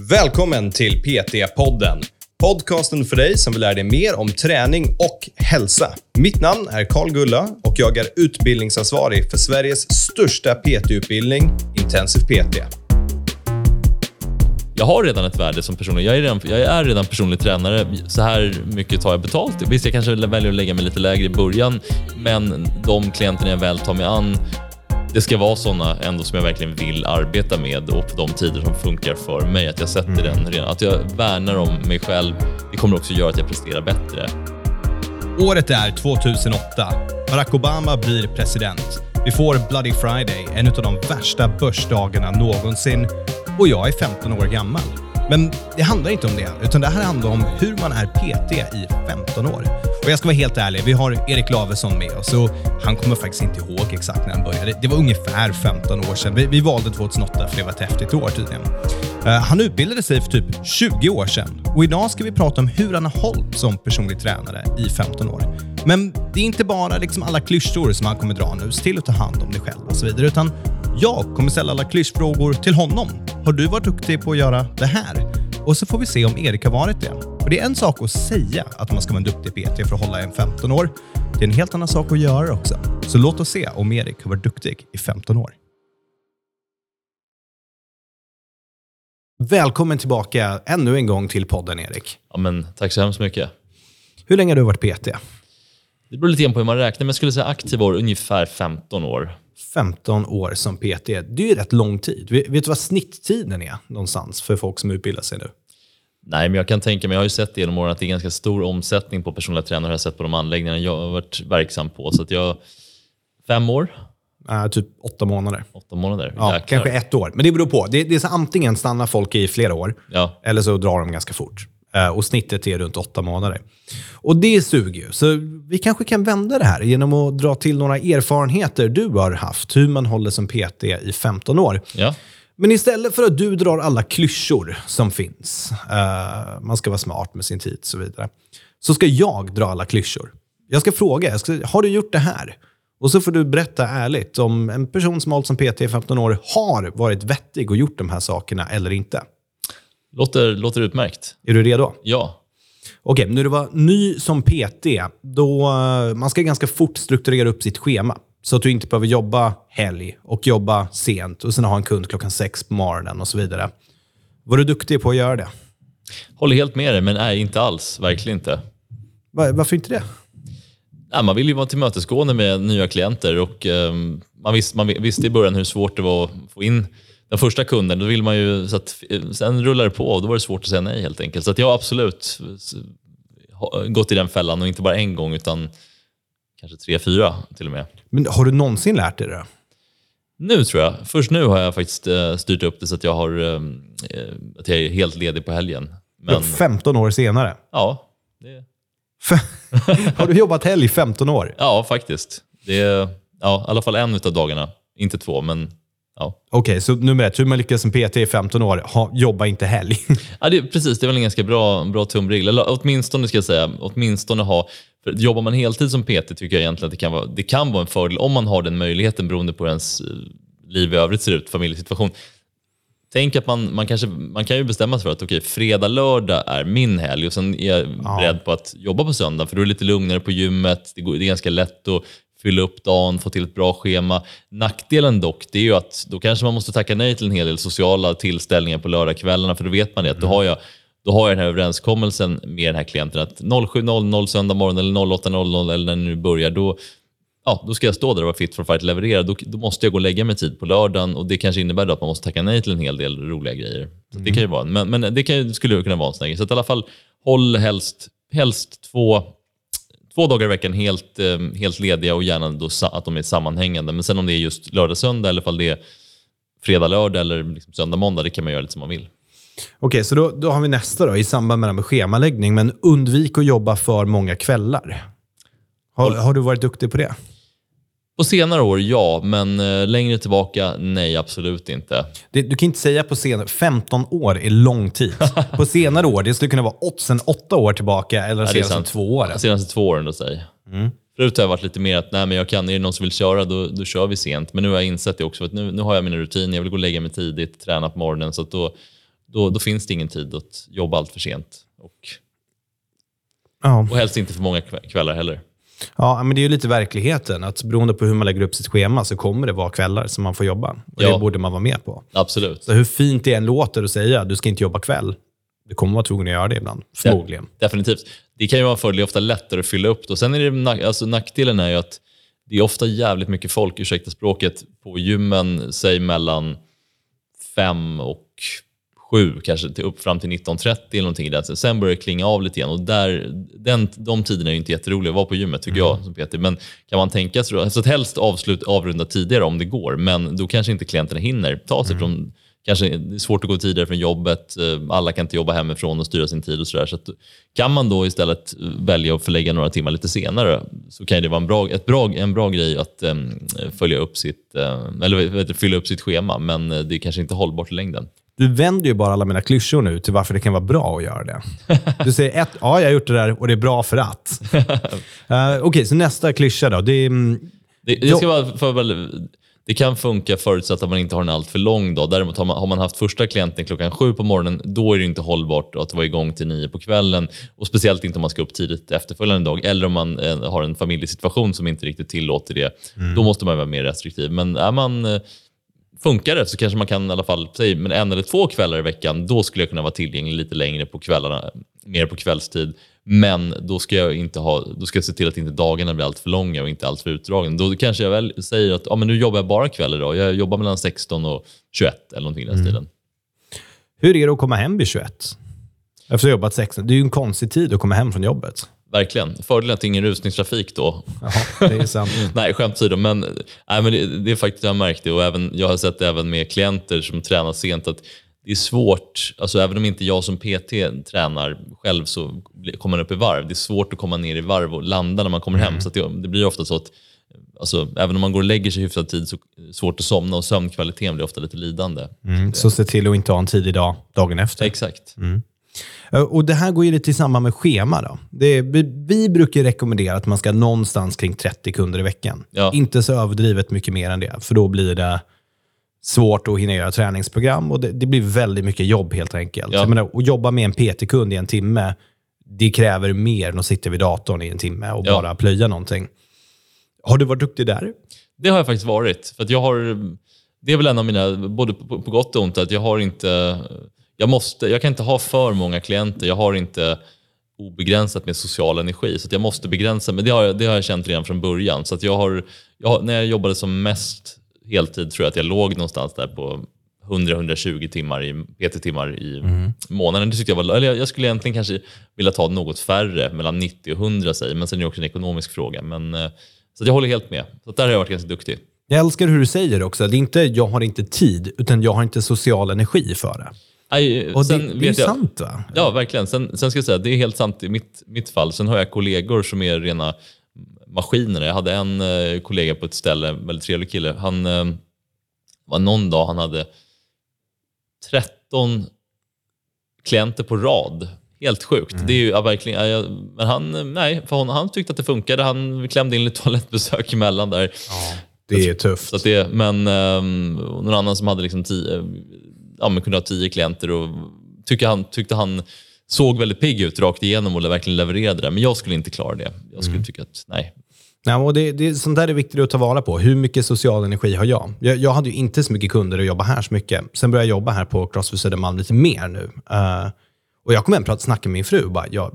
Välkommen till PT-podden. Podcasten för dig som vill lära dig mer om träning och hälsa. Mitt namn är Karl Gulla och jag är utbildningsansvarig för Sveriges största PT-utbildning, Intensiv PT. Jag har redan ett värde som personlig. Jag är redan, jag är redan personlig tränare. Så här mycket tar jag betalt. Visst, jag kanske väljer att lägga mig lite lägre i början, men de klienterna jag väl tar mig an det ska vara sådana ändå som jag verkligen vill arbeta med och på de tider som funkar för mig. Att jag sätter mm. den redan, att jag värnar om mig själv. Det kommer också göra att jag presterar bättre. Året är 2008. Barack Obama blir president. Vi får Bloody Friday, en av de värsta börsdagarna någonsin. Och jag är 15 år gammal. Men det handlar inte om det, utan det här handlar om hur man är PT i 15 år. Och jag ska vara helt ärlig, vi har Erik Lavesson med oss och han kommer faktiskt inte ihåg exakt när han började. Det var ungefär 15 år sedan. Vi, vi valde 2008 för det var ett häftigt år tydligen. Uh, han utbildade sig för typ 20 år sedan och idag ska vi prata om hur han har hållit som personlig tränare i 15 år. Men det är inte bara liksom alla klyschor som han kommer dra nu, se till att ta hand om dig själv och så vidare, utan jag kommer ställa alla klyschfrågor till honom. Har du varit duktig på att göra det här? Och så får vi se om Erik har varit det. Och det är en sak att säga att man ska vara en duktig PT för att hålla en 15 år. Det är en helt annan sak att göra också. Så låt oss se om Erik har varit duktig i 15 år. Välkommen tillbaka ännu en gång till podden, Erik. Ja, men, tack så hemskt mycket. Hur länge har du varit PT? Det beror lite grann på hur man räknar, men jag skulle säga aktiv år ungefär 15 år. 15 år som PT. Det är ju rätt lång tid. Vet du vad snitttiden är någonstans för folk som utbildar sig nu? Nej, men jag kan tänka mig, jag har ju sett genom åren att det är ganska stor omsättning på personliga tränare, har jag sett på de anläggningarna jag har varit verksam på. Så att jag, fem år? Uh, typ åtta månader. Åtta månader? Ja, kanske ett år. Men det beror på. Det, det är så antingen stannar folk i flera år, ja. eller så drar de ganska fort. Uh, och snittet är runt åtta månader. Och det suger ju. Så vi kanske kan vända det här genom att dra till några erfarenheter du har haft, hur man håller som PT i 15 år. Ja. Men istället för att du drar alla klyschor som finns, uh, man ska vara smart med sin tid och så vidare, så ska jag dra alla klyschor. Jag ska fråga, jag ska, har du gjort det här? Och så får du berätta ärligt om en person som har hållit som PT i 15 år har varit vettig och gjort de här sakerna eller inte. Låter, låter utmärkt. Är du redo? Ja. Okej, när du var ny som PT, då uh, man ska ganska fort strukturera upp sitt schema. Så att du inte behöver jobba helg och jobba sent och sen ha en kund klockan sex på morgonen och så vidare. Var du duktig på att göra det? Håller helt med dig, men nej, inte alls. Verkligen inte. Var, varför inte det? Ja, man vill ju vara tillmötesgående med nya klienter och um, man, visste, man visste i början hur svårt det var att få in den första kunden. Då vill man ju, så att, sen rullar det på och då var det svårt att säga nej helt enkelt. Så att jag har absolut gått i den fällan och inte bara en gång utan kanske tre, fyra till och med. Men har du någonsin lärt dig det? Nu tror jag. Först nu har jag faktiskt uh, styrt upp det så att jag, har, uh, att jag är helt ledig på helgen. Men... 15 år senare? Ja. Det... har du jobbat helg i 15 år? Ja, faktiskt. Det är ja, i alla fall en av dagarna. Inte två, men Ja. Okej, okay, så nummer ett, hur man lyckas som PT i 15 år, ha, jobba inte helg. ja, det, precis, det är väl en ganska bra, bra tumregel. Eller åtminstone ska jag säga, åtminstone ha för jobbar man heltid som PT tycker jag egentligen att det kan, vara, det kan vara en fördel om man har den möjligheten beroende på hur ens eh, liv i övrigt ser ut, familjesituation. Tänk att man, man, kanske, man kan ju bestämma sig för att okay, fredag, lördag är min helg och sen är jag ja. beredd på att jobba på söndag för då är det lite lugnare på gymmet, det, går, det är ganska lätt att fylla upp dagen, få till ett bra schema. Nackdelen dock, det är ju att då kanske man måste tacka nej till en hel del sociala tillställningar på lördagskvällarna för då vet man det, att då har jag då har jag den här överenskommelsen med den här klienten att 07.00 söndag morgon eller 08.00 eller när det nu börjar, då, ja, då ska jag stå där och vara fit for fight leverera. Då, då, måste jag gå och lägga mig tid på lördagen och det kanske innebär att man måste tacka nej till en hel del roliga grejer. Så mm. Det kan ju vara, men, men det kan, skulle kunna vara en sån grej. Så att i alla fall, håll helst, helst två, två dagar i veckan helt, eh, helt lediga och gärna då att de är sammanhängande. Men sen om det är just lördag-söndag eller om det är fredag-lördag eller liksom söndag-måndag, det kan man göra lite som man vill. Okej, så då, då har vi nästa då, i samband med, med schemaläggning. Men undvik att jobba för många kvällar. Har, har du varit duktig på det? På senare år, ja. Men eh, längre tillbaka, nej, absolut inte. Det, du kan inte säga på senare... 15 år är lång tid. på senare år, det skulle kunna vara åt, sen åtta år tillbaka eller ja, senaste två åren. Senaste två åren, då säg. Mm. Förut har jag varit lite mer att nej, men jag kan, är det någon som vill köra, då, då kör vi sent. Men nu har jag insett det också. Att nu, nu har jag mina rutiner. Jag vill gå och lägga mig tidigt, träna på morgonen. Så då, då, då finns det ingen tid att jobba allt för sent. Och, Ja. och helst inte för många kv- kvällar heller. Ja, men det är ju lite verkligheten. Att beroende på hur man lägger upp sitt schema så kommer det vara kvällar som man får jobba. Och Ja. Det borde man vara med på. Absolut. Så hur fint det än låter att säga du ska inte jobba kväll, du kommer vara tvungen att göra det ibland. Förmodligen. Definitivt. Det kan ju vara en fördel, det är ofta lättare att fylla upp. Och sen är det, nack- alltså, nackdelen är ju att det är ofta jävligt mycket folk, ursäkta språket, på gymmen, säg mellan fem och sju, kanske till upp fram till 19.30 eller någonting stilen. Sen börjar det klinga av lite grann och där, den, de tiderna är inte jätteroliga att vara på gymmet tycker jag som PT. Men kan man tänka sig då, så att helst avslut, avrunda tidigare om det går, men då kanske inte klienterna hinner ta sig från Kanske det är svårt att gå tidigare från jobbet, eh, alla kan inte jobba hemifrån och styra sin tid och sådär. Så att, kan man då istället välja att förlägga några timmar lite senare så kan det vara en bra, ett bra, en bra grej att em, följa upp sitt, eh, eller vet fylla upp sitt schema, men eh, det är kanske inte hållbart i längden. Du vänder ju bara alla mina klyschor nu till varför det kan vara bra att göra det. Du säger ett, ja jag har gjort det där och det är bra för att. Eh, Okej, så nästa klyscha då. Det mm, Det, det, ska vara för, väl- det kan funka förutsatt att man inte har en alltför lång dag. Däremot har man, har man haft första klienten klockan sju på morgonen, då är det inte hållbart att vara igång till nio på kvällen. Och Speciellt inte om man ska upp tidigt efterföljande dag eller om man eh, har en familjesituation som inte riktigt tillåter det. Då måste man vara mer restriktiv. Men är man eh, funkar det så kanske man kan i alla fall, säg, men en eller två kvällar i veckan, då skulle jag kunna vara tillgänglig lite längre på kvällarna, mer på kvällstid. Men då ska jag inte ha, då ska jag se till att inte dagarna blir allt för långa och inte allt för utdragna. Då kanske jag väl säger att ja, men nu jobbar jag bara kväll idag. Jag jobbar mellan 16 och 21 eller någonting i den stilen. hur är det att komma hem vid 21? Efter att ha jobbat 16. Det är ju en konstig tid att komma hem från jobbet. Verkligen. Fördelen att det är ingen rusningstrafik då. Jaha, det är sant. Nej, skämt åsido. Men, nej, men det, det är faktiskt, jag har märkt det och även, jag har sett det även med klienter som tränar sent att det är svårt, alltså även om inte jag som PT tränar själv så kommer man upp i varv. Det är svårt att komma ner i varv och landa när man kommer hem. Så att det, det blir ofta så att alltså, även om man går och lägger sig hyfsad tid så är det svårt att somna och sömnkvaliteten blir ofta lite lidande. Mm, så se till att inte ha en tidig dag dagen efter. Exakt. Eh, Och Det här går ju lite i samband med schema. Då. Det vi, vi brukar rekommendera att man ska någonstans kring 30 kunder i veckan. Ja. Inte så överdrivet mycket mer än det, för då blir det svårt att hinna göra träningsprogram och det, det blir väldigt mycket jobb helt enkelt. Ja. Menar, att jobba med en PT-kund i en timme, det kräver mer än att sitta vid datorn i en timme och Ja. bara plöja någonting. Har du varit duktig där? Det har jag faktiskt varit. För jag har, det är väl en av mina, både på, på gott och ont, att jag har inte... Jag, måste, jag kan inte ha för många klienter. Jag har inte obegränsat med social energi. Så jag måste begränsa men det har, det har jag känt redan från början. Så att jag har, jag när jag jobbade som mest heltid tror jag att jag låg någonstans där på 100-120 timmar i PT-timmar i månaden. Det tyckte jag var, eller jag, jag skulle egentligen kanske vilja ta något färre, mellan 90 och 100 säger men sen är det också en ekonomisk fråga. Men, eh, så jag håller helt med. Så där har jag varit ganska duktig. Jag älskar hur du säger också. Det är inte jag har inte tid, utan jag har inte social energi för det. Aj, Och det, sen det är ju jag, sant va? Ja, verkligen. Sen, sen ska jag säga, det är helt sant i mitt, mitt fall. Sen har jag kollegor som är rena maskiner. Jag hade en eh, kollega på ett ställe, en väldigt trevlig kille. Han eh, var någon dag, han hade 13 klienter på rad. Helt sjukt. Det är ju ja, verkligen, ja, men han, eh, nej, för hon, han tyckte att det funkade. Han klämde in lite toalettbesök emellan där. Det är tufft. Så det, men um, någon annan som hade liksom tio, ja, men kunde ha tio klienter och tyckte han, tyckte han såg väldigt pigg ut rakt igenom och verkligen levererade det. Men jag skulle inte klara det. Jag skulle tycka att nej. Ja, och det, det, sånt där är viktigt att ta vara på. Hur mycket social energi har jag? Jag, jag hade ju inte så mycket kunder och jobba här så mycket. Sen började jag jobba här på Crossfit Södermalm lite mer nu. Eh, och jag kom hem och snackade med min fru och bara, jag,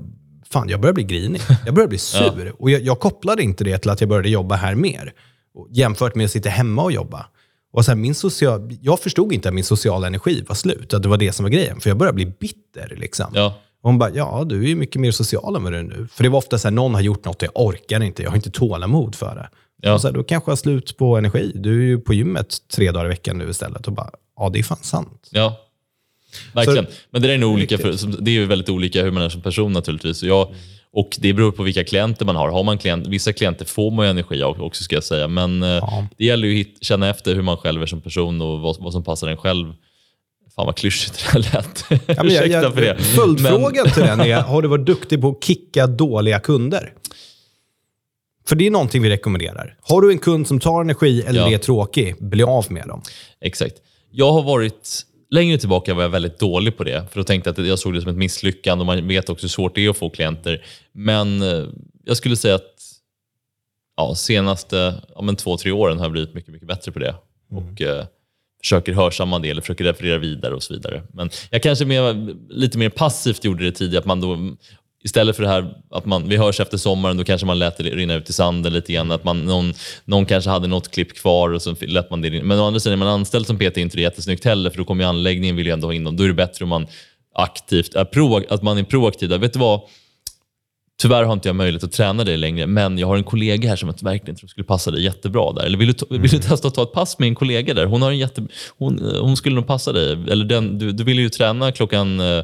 fan, jag börjar bli grinig. Jag börjar bli sur. Och jag, jag kopplade inte det till att jag började jobba här mer. Jämfört med att sitta hemma och jobba. Och sen min social, jag förstod inte att min sociala energi var slut. Att det var det som var grejen. För jag började bli bitter. Liksom. Ja, Och hon bara, ja du är ju mycket mer social än vad du är nu. För det var ofta så här, någon har gjort något och jag orkar inte, jag har inte tålamod för det. Ja. Och så här, då kanske jag har slut på energi. Du är ju på gymmet tre dagar i veckan nu istället. Och bara, ja det är fan sant. ja. Verkligen. Så- Men det är nog olika, för, det är ju väldigt olika hur man är som person naturligtvis. Jag, och det beror på vilka klienter man har. har man klient, vissa klienter får man energi av också ska jag säga. Men eh, det gäller ju att känna efter hur man själv är som person och vad, vad som passar en själv. Fan vad klyschigt det där lät. Ja, men jag, Ursäkta jag, för det. Följdfrågan till den är, har du varit duktig på att kicka dåliga kunder? För det är någonting vi rekommenderar. Har du en kund som tar energi eller Ja. är tråkig, bli av med dem. Exakt. Jag har varit Längre tillbaka var jag väldigt dålig på det, för då tänkte jag att jag såg det som ett misslyckande och man vet också hur svårt det är att få klienter. Men eh, jag skulle säga att ja, senaste ja, men två, tre åren har jag blivit mycket, mycket bättre på det. Och eh, försöker hörsamma det eller försöker referera vidare och så vidare. Men jag kanske mer, lite mer passivt gjorde det tidigare, att man då Istället för det här att man, vi hörs efter sommaren, då kanske man lät det rinna ut i sanden lite grann. Att man, någon, någon kanske hade något klipp kvar och så lät man det rinna. Men å andra sidan, är man anställd som PT är inte det jättesnyggt heller, för då kommer ju anläggningen vill ju ändå ha in dem. Då är det bättre om man aktivt är pro, att man är proaktiv. Där. Vet du vad? Tyvärr har inte jag möjlighet att träna dig längre, men jag har en kollega här som jag verkligen tror skulle passa dig jättebra där. Eller vill du, vill du testa att ta ett pass med en kollega där? Hon, har en jätte, hon, hon skulle nog passa dig. Eller den, du, du vill ju träna klockan eh,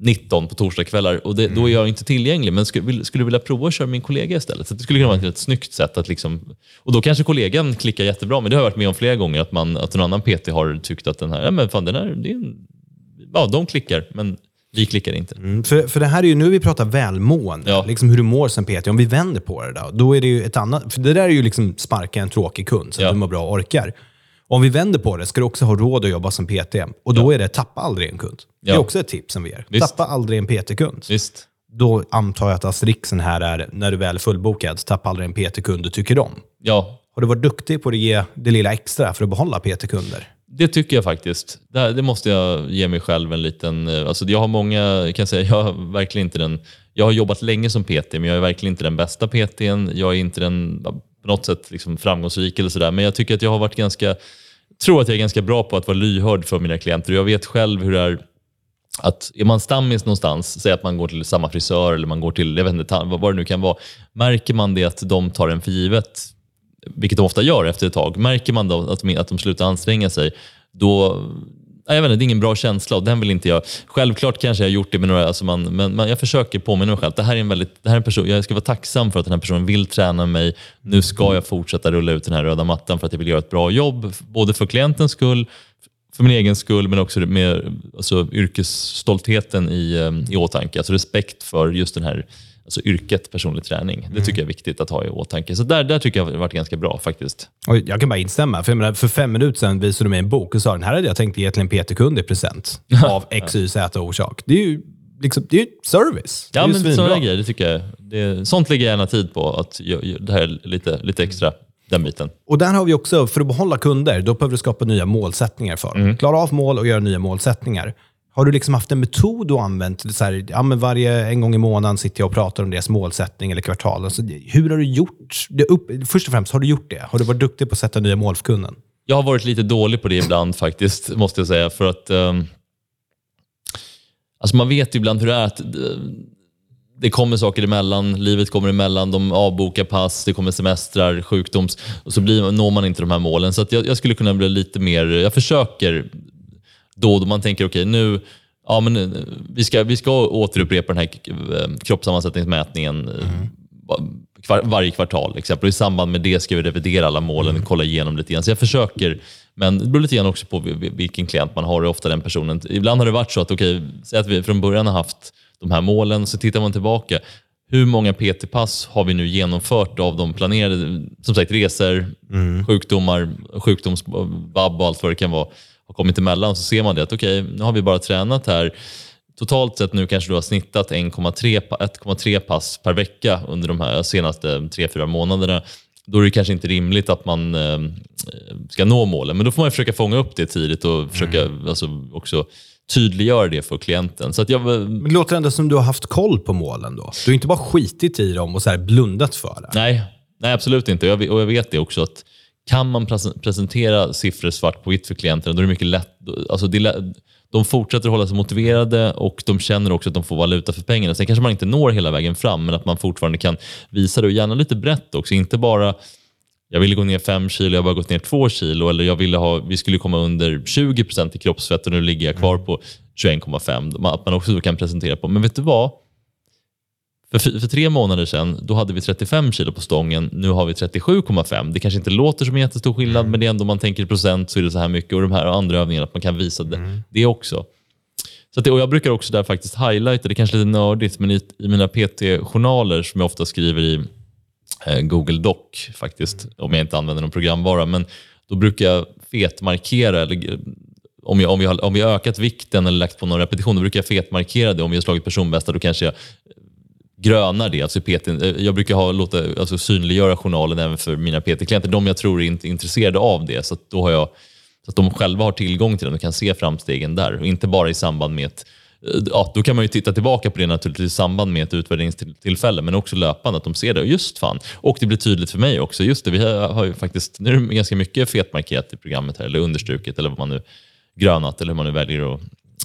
19 på torsdagskvällar och det, då är jag inte tillgänglig. Men skulle, skulle du vilja prova att köra min kollega istället? Så det skulle kunna vara ett snyggt sätt att liksom... Och då kanske kollegan klickar jättebra, men det har jag varit med om flera gånger, att, man, att en annan PT har tyckt att den här, ja men fan den här, det är en, ja de klickar, men vi klickar inte. Mm, för, för det här är ju, nu vi pratar välmående, Ja. liksom hur du mår som PT. Om vi vänder på det då, då är det ju ett annat... För det där är ju liksom sparka en tråkig kund så att Ja. du mår bra och orkar. Om vi vänder på det, ska du också ha råd att jobba som PT. Och då är det tappa aldrig en kund. Det är Ja. också ett tips som vi ger. Visst. Tappa aldrig en PT-kund. Visst. Då antar jag att asterixen här är, när du väl är fullbokad, tappa aldrig en PT-kund du tycker om. Ja, Har du varit duktig på att ge det lilla extra för att behålla PT-kunder? Det tycker jag faktiskt. Det, det måste jag ge mig själv en liten... eh, Alltså jag har många, jag kan säga, jag har verkligen inte den... Jag har jobbat länge som PT, men jag är verkligen inte den bästa PTn. Jag är inte den på något sätt liksom framgångsrik eller sådär, men jag tycker att jag har varit ganska... tror att jag är ganska bra på att vara lyhörd för mina klienter. Jag vet själv hur det är att är man stammis någonstans, säg att man går till samma frisör eller man går till, jag vet inte, vad det nu kan vara. Märker man det att de tar en för givet, vilket de ofta gör efter ett tag, märker man då att de, att de slutar anstränga sig, då jag vet inte, det är ingen bra känsla och den vill inte jag. Självklart kanske jag har gjort det med några, alltså man, men man, jag försöker påminna mig själv. Det här är en väldigt, det här är en person, jag ska vara tacksam för att den här personen vill träna mig. Nu ska jag fortsätta rulla ut den här röda mattan för att jag vill göra ett bra jobb, både för klientens skull, för min egen skull, men också med alltså, yrkesstoltheten i, eh, i åtanke. Alltså respekt för just den här alltså, yrket personlig träning. Det tycker jag är viktigt att ha i åtanke. Så där, där tycker jag har varit ganska bra faktiskt. Och jag kan bara instämma. För, menar, för fem minuter sedan visade du mig en bok och sa den här hade jag tänkt ge till en PT-kund i present. Av X, Y, Z orsak. Det är ju liksom, det är service. Ja, det är men sådana grejer, det tycker jag. Det, sånt lägger jag gärna tid på. Att det här är lite, lite extra, den biten. Och där har vi också, för att behålla kunder, då behöver du skapa nya målsättningar för dem. Mm. Klara av mål och göra nya målsättningar. Har du liksom haft en metod du använt? Så här, ja, men varje en gång i månaden sitter jag och pratar om deras målsättning eller kvartal. Alltså, hur har du gjort det? Upp, först och främst, har du gjort det? Har du varit duktig på att sätta nya mål för kunden? Jag har varit lite dålig på det ibland faktiskt, måste jag säga. För att Um, alltså Man vet ju ibland hur det är. att eh, det kommer saker emellan, livet kommer emellan, de avbokar pass, det kommer semestrar, sjukdoms... Och så blir, når man inte de här målen. Så att jag, jag skulle kunna bli lite mer... Jag försöker då och då. Man tänker, okej nu... Ja, men eh, vi, ska, vi ska återupprepa den här eh, kroppssammansättningsmätningen eh, va- kvar, varje kvartal. Exempel. Och I samband med det ska vi revidera alla målen, kolla igenom lite grann. Så jag försöker, men det beror lite grann också på vil- vil- vilken klient man har och ofta den personen. Ibland har det varit så att, okej, säg att vi från början har haft de här målen, så tittar man tillbaka. Hur många PT-pass har vi nu genomfört av de planerade, som sagt resor, sjukdomar, sjukdomsvabb och allt vad det kan vara, har kommit emellan. Så ser man det att okej, nu har vi bara tränat här Totalt sett nu kanske du har snittat 1,3 pa- 1,3 pass per vecka under de här senaste 3-4 månaderna. Då är det kanske inte rimligt att man eh, ska nå målen. Men då får man försöka fånga upp det tidigt och försöka alltså, också tydliggöra det för klienten. Så att jag, Men det låter ändå som du har haft koll på målen då. Du har inte bara skitit i dem och så här blundat för det. Nej, nej absolut inte. Jag, och jag vet det också att kan man presentera siffror svart på vitt för klienterna, då är det mycket lätt. Alltså det de fortsätter hålla sig motiverade och de känner också att de får valuta för pengarna. Sen kanske man inte når hela vägen fram, men att man fortfarande kan visa det och gärna lite brett också. Inte bara jag ville gå ner 5 kilo, jag har bara gått ner 2 kilo. Eller jag ville ha, vi skulle komma under 20 procent i kroppsfett och nu ligger jag kvar på 21,5. Att man också kan presentera på, men vet du vad? För, för tre månader sedan då hade vi 35 kilo på stången, nu har vi 37,5. Det kanske inte låter som en jättestor skillnad, men det är ändå om man tänker i procent så är det så här mycket. Och de här andra övningarna, att man kan visa det, det också. Så att det, och jag brukar också där faktiskt highlighta, det är kanske lite nördigt, men i, i mina PT-journaler som jag ofta skriver i eh, Google Doc faktiskt, om jag inte använder någon programvara, men då brukar jag fetmarkera, eller, om, jag, om, vi har, om vi har ökat vikten eller lagt på någon repetition, då brukar jag fetmarkera det. Om vi har slagit personbästa, då kanske jag grönar det. Alltså PT, eh, jag brukar ha, låta, alltså synliggöra journalen även för mina PT-klienter, de jag tror är inte intresserade av det. Så att då har jag, så att de själva har tillgång till den och kan se framstegen där. Och inte bara i samband med ett eh, Ja, då kan man ju titta tillbaka på det naturligtvis i samband med ett utvärderingstillfälle, men också löpande, att de ser det. Just fan. Och det blir tydligt för mig också. Just det, vi har ju faktiskt, nu är det ganska mycket fetmarkerat i programmet här, eller understruket, eller vad man nu grönat, eller hur man nu väljer att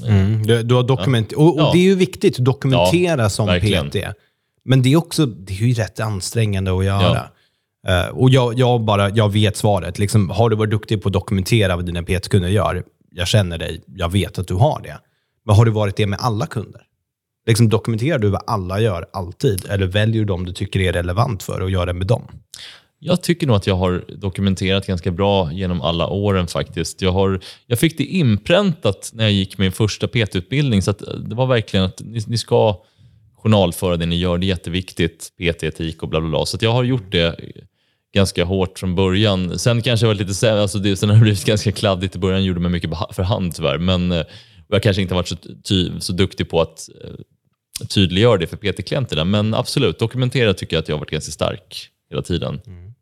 Mm, du, du, har dokument ja. och, och ja. det är ju viktigt att dokumentera ja, som verkligen. PT. Men det är också det är ju rätt ansträngande att göra. Uh, och jag, jag, bara, jag vet svaret. Liksom, har du varit duktig på att dokumentera vad dina PT-kunder gör? Jag känner dig, jag vet att du har det. Men har du varit det med alla kunder? Liksom, dokumenterar du vad alla gör alltid? Eller väljer du dem du tycker är relevant för och gör det med dem? Jag tycker nog att jag har dokumenterat ganska bra genom alla åren faktiskt. Jag, har, jag fick det inpräntat när jag gick min första PT-utbildning, så det var verkligen att ni, ni, ska journalföra det ni gör. Det är jätteviktigt, PT-etik och bla bla bla. Så jag har gjort det ganska hårt från början. Sen kanske jag var lite sämre, alltså det, sen har det blivit ganska kladdigt i början, gjorde mig mycket för hand tyvärr. Men eh, jag kanske inte varit så, ty, så duktig på att eh, tydliggöra det för PT-klienterna. Men absolut, dokumentera tycker jag att jag har varit ganska stark hela tiden. Mm.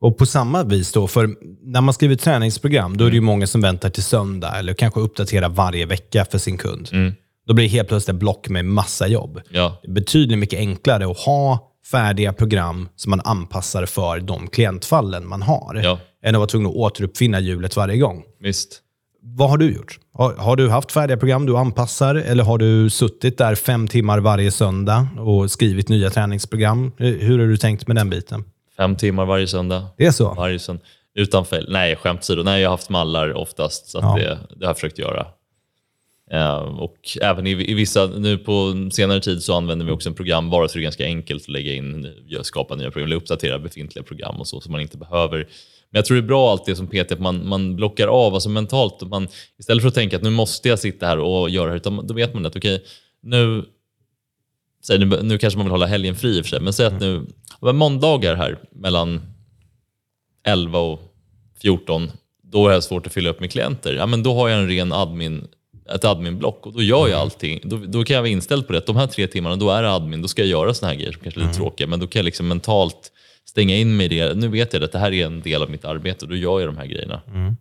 Och på samma vis då, för när man skriver träningsprogram, då är det ju mm. många som väntar till söndag eller kanske uppdaterar varje vecka för sin kund. Mm. Då blir det helt plötsligt ett block med massa jobb. Ja. Det är betydligt mycket enklare att ha färdiga program som man anpassar för de klientfallen man har, ja. än att vara tvungen att återuppfinna hjulet varje gång. Visst. Vad har du gjort? Har, har, du haft färdiga program du anpassar eller har du suttit där fem timmar varje söndag och skrivit nya träningsprogram? Hur har du tänkt med den biten? Fem timmar varje söndag. Det är så? Varje söndag. Utan fel. Nej, skämt åsido. Nej, jag har haft mallar oftast, så ja. det, det, har jag försökt göra. Uh, och även i, i, vissa, nu på senare tid så använder vi också en programvara så det är ganska enkelt att lägga in, skapa nya program eller uppdatera befintliga program och så, så man inte behöver. Men jag tror det är bra allt det som PT, att man, man blockar av, alltså mentalt. Man, istället för att tänka att nu måste jag sitta här och göra det, då vet man att okej, okay, nu Säg, nu, nu kanske man vill hålla helgen fri i och för sig, men säg att nu, måndagar här mellan 11 och 14, då är det svårt att fylla upp med klienter. Ja, men då har jag en ren admin, ett adminblock och då gör jag mm. allting. Då, då kan jag vara inställd på det. De här tre timmarna, då är det admin. Då ska jag göra såna här grejer som kanske är lite mm. tråkiga, men då kan jag liksom mentalt stänga in mig i det. Nu vet jag att det här är en del av mitt arbete och då gör jag de här grejerna. Mm.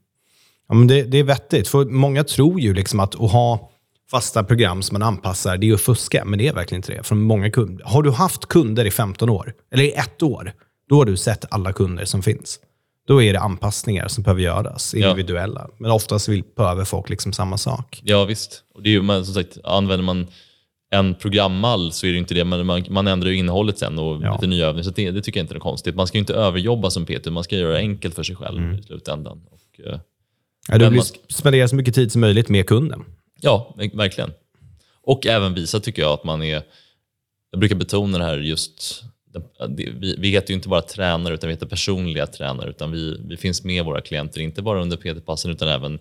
Ja, men det, det, är vettigt, för många tror ju liksom att att ha fasta program som man anpassar, det är att fuska. Men det är verkligen inte det. Från många kunder. Har du haft kunder i 15 år, eller i ett år, då har du sett alla kunder som finns. Då är det anpassningar som behöver göras, individuella. Ja. Men oftast vill, behöver folk liksom samma sak. Ja, visst. Och det är ju, men som sagt, använder man en programmall så är det inte det, men man, man ändrar ju innehållet sen och ja. lite nya övningar. Så det, det, tycker jag inte är konstigt. Man ska ju inte överjobba som PT, man ska göra det enkelt för sig själv mm. i slutändan. Och, eh, ja, du vill spendera så mycket tid som möjligt med kunden. Ja, verkligen. Och även visa tycker jag att man är, jag brukar betona det här just, vi, vi heter ju inte bara tränare utan vi heter personliga tränare utan vi, vi finns med våra klienter, inte bara under PT-passen utan även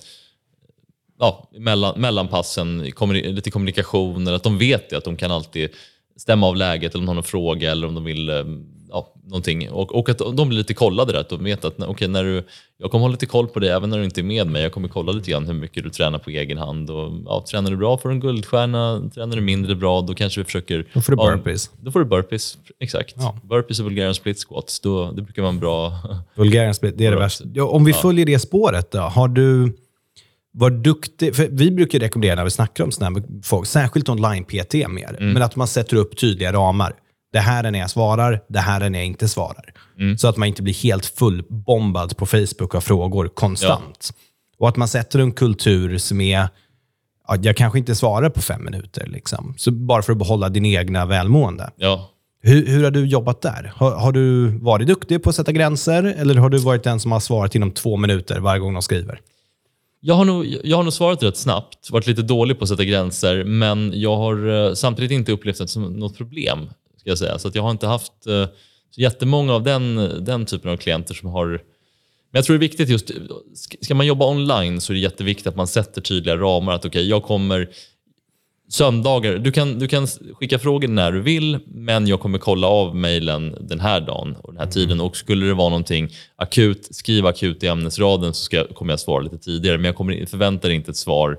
ja, mellan, mellan passen, lite kommunikation, eller att de vet det, att de kan alltid stämma av läget eller om de har någon fråga eller om de vill eh, ja, någonting. Och, och att de blir lite kollade där, att de vet att okay, när du, jag kommer hålla lite koll på dig även när du inte är med mig. Jag kommer kolla lite grann hur mycket du tränar på egen hand. Och, ja, tränar du bra får du en guldstjärna, tränar du mindre bra då kanske vi försöker... Då får du burpees. Ja, då får du burpees, exakt. Ja. Burpees och Bulgarian split squats, då, det brukar vara en bra... Bulgarian split, det är det värsta. Om vi följer det spåret då, har du... Var duktig, för vi brukar rekommendera när vi snackar om sådana här folk, särskilt online-PT mer, mm. men att man sätter upp tydliga ramar. Det här är när jag svarar, det här är när jag inte svarar. Mm. Så att man inte blir helt fullbombad på Facebook av frågor konstant. Ja. Och att man sätter en kultur som är, ja, jag kanske inte svarar på fem minuter, liksom. så bara för att behålla din egna välmående. Ja. Hur, hur har du jobbat där? Har, har, du varit duktig på att sätta gränser eller har du varit den som har svarat inom två minuter varje gång de skriver? Jag har, nog, jag har nog svarat rätt snabbt, varit lite dålig på att sätta gränser, men jag har eh, samtidigt inte upplevt det som något problem. Ska jag säga. Så jag har inte haft uh, så jättemånga av den, den typen av klienter som har men jag tror det är viktigt just, ska man jobba online så är det jätteviktigt att man sätter tydliga ramar. Att okay, jag kommer söndagar, du kan, du kan skicka frågor när du vill, men jag kommer kolla av mejlen den här dagen och den här tiden. Och skulle det vara någonting akut, skriv akut i ämnesraden så ska, kommer jag svara lite tidigare. Men jag kommer, förväntar inte ett svar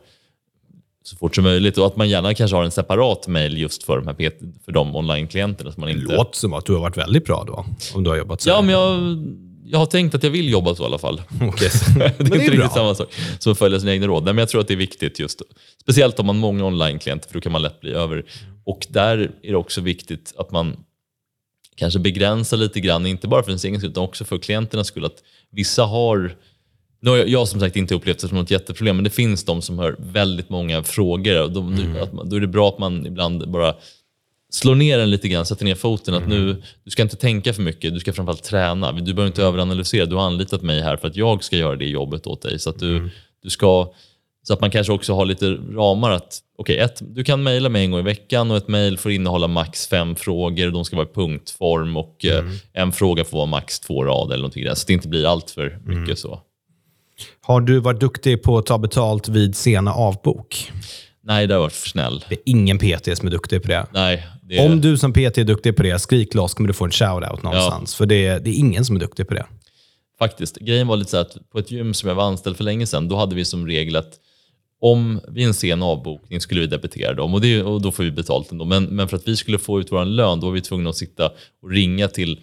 så fort som möjligt. Och att man gärna kanske har en separat mejl just för de, här, för de online-klienterna. Det inte... låter som att du har varit väldigt bra då, om du har jobbat så. Ja, men jag jag har tänkt att jag vill jobba så i alla fall. Okay. det är inte riktigt bra. samma sak som att följa sina egna råd. Nej, men jag tror att det är viktigt, just speciellt om man har många online-klienter, för då kan man lätt bli över. Och där är det också viktigt att man kanske begränsar lite grann, inte bara för ens egen skull, utan också för klienternas skull. Att vissa har nu har jag, jag som sagt inte upplevt det som något jätteproblem, men det finns de som har väldigt många frågor. Och då, mm. att, då är det bra att man ibland bara slår ner den lite grann, sätter ner foten. att nu, mm. Du ska inte tänka för mycket, du ska framförallt träna. Du behöver inte överanalysera. Du har anlitat mig här för att jag ska göra det jobbet åt dig. Så att, du, mm. du ska, så att man kanske också har lite ramar. att okay, ett, Du kan mejla mig en gång i veckan och ett mejl får innehålla max fem frågor. De ska vara i punktform och eh, mm. en fråga får vara max två rader. eller någonting där, Så att det inte blir allt för mycket mm. så. Har du varit duktig på att ta betalt vid sena avbok? Nej, det har varit för snäll. Det är ingen PT som är duktig på det. Nej, är... Om du som PT är duktig på det, skrik loss kommer du få en shout-out någonstans. Ja. För det är, det är ingen som är duktig på det. Faktiskt. Grejen var lite så att på ett gym som jag var anställd för länge sedan, då hade vi som regel att om vid en sen avbokning skulle vi debitera dem och, det, och då får vi betalt ändå. Men, men för att vi skulle få ut vår lön, då var vi tvungna att sitta och ringa till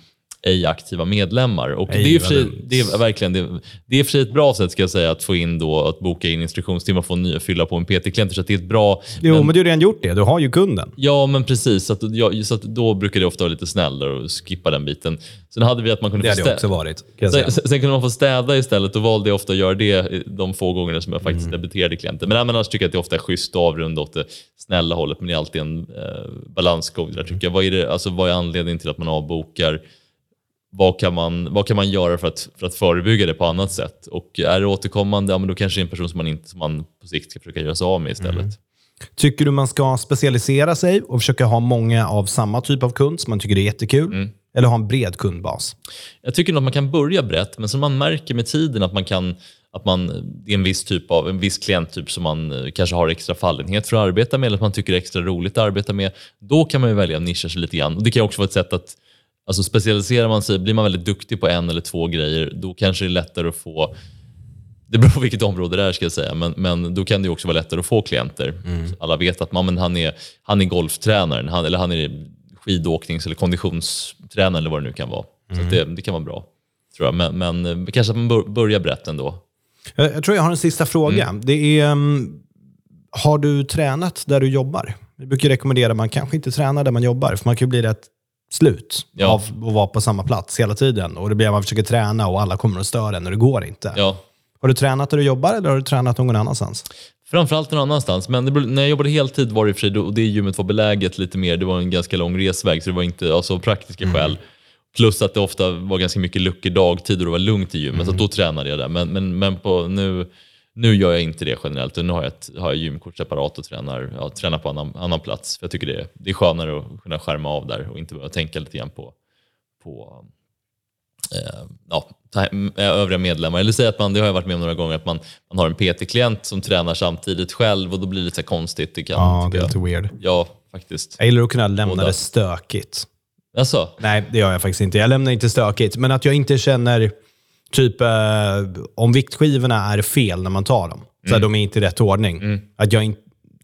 ej aktiva medlemmar. Och ej, det, är för, det är verkligen det, det är för sig ett bra sätt ska jag säga att få in då, att boka in instruktionstimmar och få ny, fylla på en PT-klient. Så det är ett bra... Jo, men, men, du har redan gjort det. Du har ju kunden. Ja, men precis. Så, att, ja, så att då brukar det ofta vara lite snällare och skippa den biten. Sen hade vi att man kunde det hade också varit. Sen, sen, kunde man få städa istället. Då valde jag ofta att göra det de få gångerna som jag faktiskt mm. debiterade klienter. Men, annars tycker jag att det ofta är schysst att avrunda åt det snälla hållet. Men det är alltid en eh, balansgång där tycker jag. Vad är, det, alltså, vad är anledningen till att man avbokar? Vad kan man, vad kan man göra för att, för att förebygga det på annat sätt? Och är det återkommande, ja, men då kanske det är en person som man, inte, som man på sikt ska försöka göra sig av med istället. Mm. Tycker du man ska specialisera sig och försöka ha många av samma typ av kund som man tycker är jättekul? Mm. Eller ha en bred kundbas? Jag tycker nog att man kan börja brett, men som man märker med tiden att man kan att man, det är en viss typ av en viss klienttyp som man eh, kanske har extra fallenhet för att arbeta med eller att man tycker det är extra roligt att arbeta med. Då kan man ju välja att nischa sig lite grann. Och det kan också vara ett sätt att Alltså specialiserar man sig, blir man väldigt duktig på en eller två grejer, då kanske det är lättare att få det beror på vilket område det är, ska jag säga. Men, men då kan det också vara lättare att få klienter. Mm. Alla vet att man, men han, är, han är golftränaren, han, eller han är skidåknings eller konditionstränare eller vad det nu kan vara. Mm. Så det, det, kan vara bra, tror jag. Men, men kanske att man börjar brett ändå. Jag, jag tror jag har en sista fråga. Mm. Det är, um, har du tränat där du jobbar? Vi brukar rekommendera att man kanske inte tränar där man jobbar, för man kan bli rätt slut ja. av att vara på samma plats hela tiden. Och det blir att man försöker träna och alla kommer att störa en och det går inte. Ja. Har du tränat där du jobbar eller har du tränat någon annanstans? Framförallt någon annanstans. Men det, när jag jobbade heltid var det för sig, och det gymmet var beläget lite mer, det var en ganska lång resväg så det var inte alltså, av praktiska mm. skäl. Plus att det ofta var ganska mycket luckor dagtid och det var lugnt i gymmet, mm. så då tränade jag där. Men, men, men på nu nu gör jag inte det generellt. Nu har jag, ett, har jag gymkort separat och tränar, ja, tränar på annan, annan plats. För Jag tycker det är, det är skönare att kunna skärma av där och inte behöva tänka lite grann på, på eh, ja, övriga medlemmar. Eller säga att man, det har jag varit med om några gånger, att man, man har en PT-klient som tränar samtidigt själv och då blir det lite konstigt. Det kan, ja, det är lite weird. Ja, faktiskt. Jag gillar att kunna lämna det stökigt. Alltså? Nej, det gör jag faktiskt inte. Jag lämnar inte stökigt, men att jag inte känner Typ eh, om viktskivorna är fel när man tar dem, så mm. de är inte i rätt ordning. Mm. Att jag in,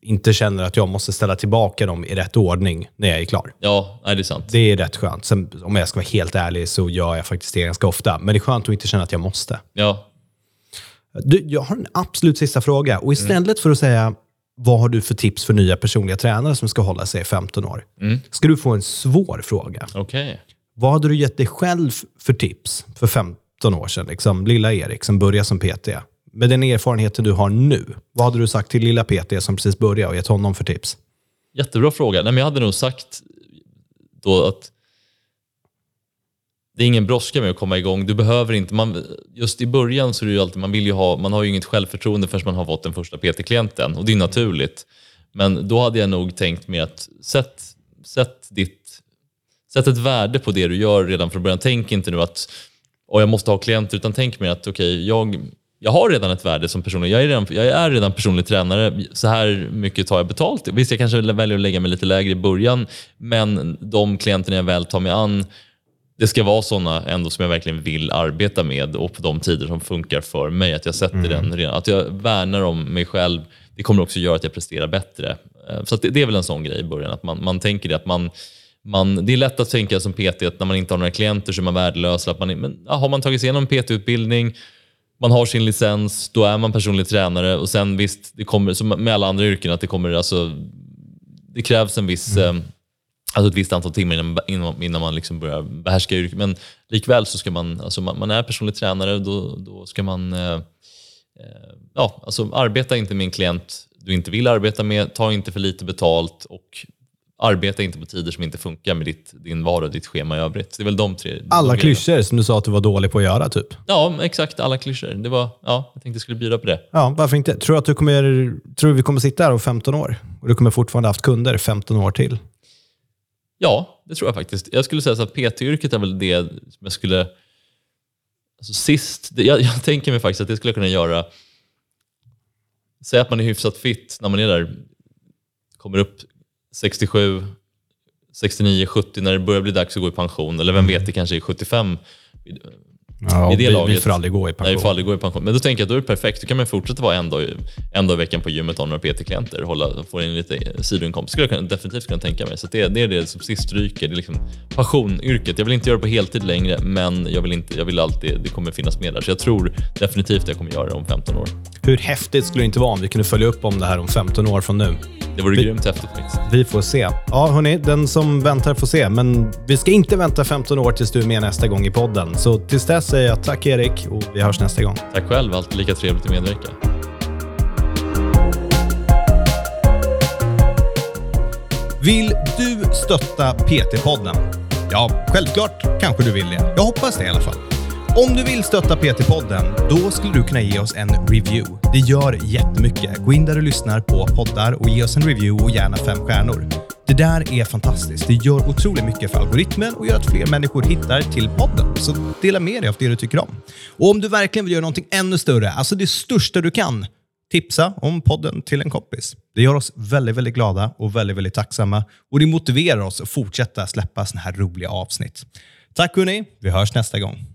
inte känner att jag måste ställa tillbaka dem i rätt ordning när jag är klar. Ja, nej, det är sant. Det är rätt skönt. Sen, om jag ska vara helt ärlig så gör jag faktiskt det ganska ofta. Men det är skönt att inte känna att jag måste. Ja. Du, jag har en absolut sista fråga. Och istället för att säga vad har du för tips för nya personliga tränare som ska hålla sig i 15 år? Mm. Ska du få en svår fråga. Okay. Vad hade du gett dig själv för tips för 15 13 år sedan, liksom, lilla Erik som började som PT. Med den erfarenheten du har nu, vad hade du sagt till lilla PT som precis började och gett honom för tips? Jättebra fråga. Nej, men jag hade nog sagt då att det är ingen brådska med att komma igång. Du behöver inte, man, just i början så är det ju alltid, man vill ju ha, man har ju inget självförtroende förrän man har fått den första PT-klienten och det är naturligt. Men då hade jag nog tänkt mig att sätt, sätt, ditt, sätt ett värde på det du gör redan från början. Tänk inte nu att och jag måste ha klienter, utan tänk mig att okay, jag, jag har redan ett värde som personlig. Jag är redan, jag är redan personlig tränare. Så här mycket tar jag betalt. Visst, jag kanske väljer att lägga mig lite lägre i början, men de klienterna jag väl tar mig an, det ska vara sådana ändå som jag verkligen vill arbeta med och på de tider som funkar för mig. Att jag sätter mm. den redan. Att jag värnar om mig själv. Det kommer också göra att jag presterar bättre. Eh, så det, det, är väl en sån grej i början, att man, man tänker det att man man, det är lätt att tänka som PT att när man inte har några klienter så är man värdelös. Att man, men, ja, har man tagit sig igenom PT-utbildning, man har sin licens, då är man personlig tränare och sen visst, det kommer som med alla andra yrken att det kommer alltså, det krävs en viss, mm. eh, alltså ett visst antal timmar innan, innan, innan man liksom börjar behärska yrket. Men likväl så ska man, alltså man, man är personlig tränare, då, då ska man eh, eh, ja, alltså arbeta inte med en klient du inte vill arbeta med, ta inte för lite betalt och arbeta inte på tider som inte funkar med ditt, din vardag och ditt schema i övrigt. Det är väl de tre. Alla klyschor som du sa att du var dålig på att göra, typ? Ja, exakt. Alla klyschor. Det var, ja, jag tänkte jag skulle bjuda på det. Ja, varför inte? Tror du att du kommer, tror vi kommer sitta här om 15 år? Och du kommer fortfarande haft kunder 15 år till? Ja, det tror jag faktiskt. Jag skulle säga att PT-yrket är väl det som jag skulle... Alltså sist, jag, jag tänker mig faktiskt att det skulle kunna göra... Säg att man är hyfsat fit när man är där, kommer upp 67, 69, 70 när det börjar bli dags att gå i pension. Eller vem vet, det kanske är 75 Ja, I det vi, laget. vi får aldrig gå i pension. Nej, vi får aldrig gå i pension. Men då tänker jag att då är det perfekt. Då kan man fortsätta vara en dag, en dag i veckan på gymmet och ha några PT-klienter och få in lite sidoinkomst. skulle jag definitivt kunna tänka mig. Så det, det är det som sist ryker. Det är liksom passionyrket. Jag vill inte göra det på heltid längre, men jag vill, inte, jag vill alltid, det kommer finnas med där. Så jag tror definitivt att jag kommer göra det om 15 år. Hur häftigt skulle det inte vara om vi kunde följa upp om det här om 15 år från nu? Det vore vi, grymt häftigt faktiskt. Vi får se. Ja, hörni, den som väntar får se. Men vi ska inte vänta 15 år tills du är med nästa gång i podden. Så tills dess säger jag tack Erik och vi hörs nästa gång. Tack själv. Alltid lika trevligt att medverka. Vill du stötta PT-podden? Ja, självklart kanske du vill det. Jag hoppas det i alla fall. Om du vill stötta PT-podden, då skulle du kunna ge oss en review. Det gör jättemycket. Gå in där du lyssnar på poddar och ge oss en review och gärna fem stjärnor. Det där är fantastiskt. Det gör otroligt mycket för algoritmen och gör att fler människor hittar till podden. Så dela med dig av det du tycker om. Och om du verkligen vill göra någonting ännu större, alltså det största du kan, tipsa om podden till en kompis. Det gör oss väldigt, väldigt glada och väldigt, väldigt tacksamma. Och det motiverar oss att fortsätta släppa såna här roliga avsnitt. Tack hörni, vi hörs nästa gång.